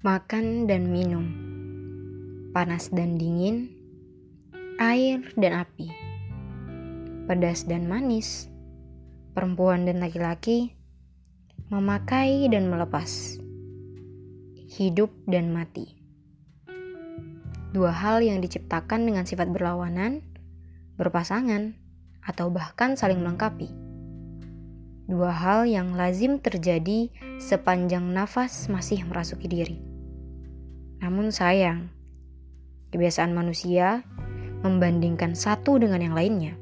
makan dan minum, panas dan dingin, air dan api, pedas dan manis, perempuan dan laki-laki, memakai dan melepas, hidup dan mati. Dua hal yang diciptakan dengan sifat berlawanan, berpasangan, atau bahkan saling melengkapi. Dua hal yang lazim terjadi sepanjang nafas masih merasuki diri. Namun sayang, kebiasaan manusia membandingkan satu dengan yang lainnya.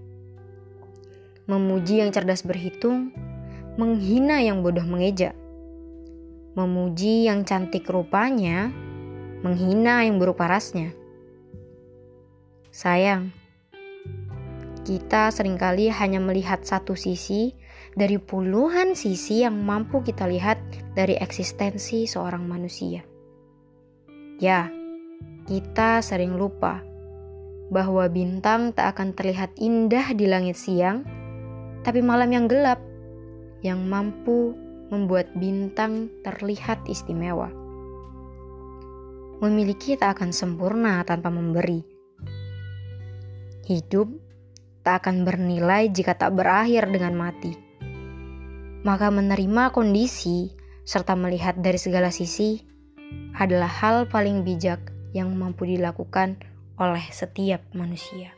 Memuji yang cerdas berhitung, menghina yang bodoh mengeja. Memuji yang cantik rupanya, menghina yang buruk parasnya. Sayang, kita sering kali hanya melihat satu sisi dari puluhan sisi yang mampu kita lihat dari eksistensi seorang manusia. Ya, kita sering lupa bahwa bintang tak akan terlihat indah di langit siang, tapi malam yang gelap yang mampu membuat bintang terlihat istimewa. Memiliki tak akan sempurna tanpa memberi. Hidup tak akan bernilai jika tak berakhir dengan mati. Maka menerima kondisi serta melihat dari segala sisi adalah hal paling bijak yang mampu dilakukan oleh setiap manusia.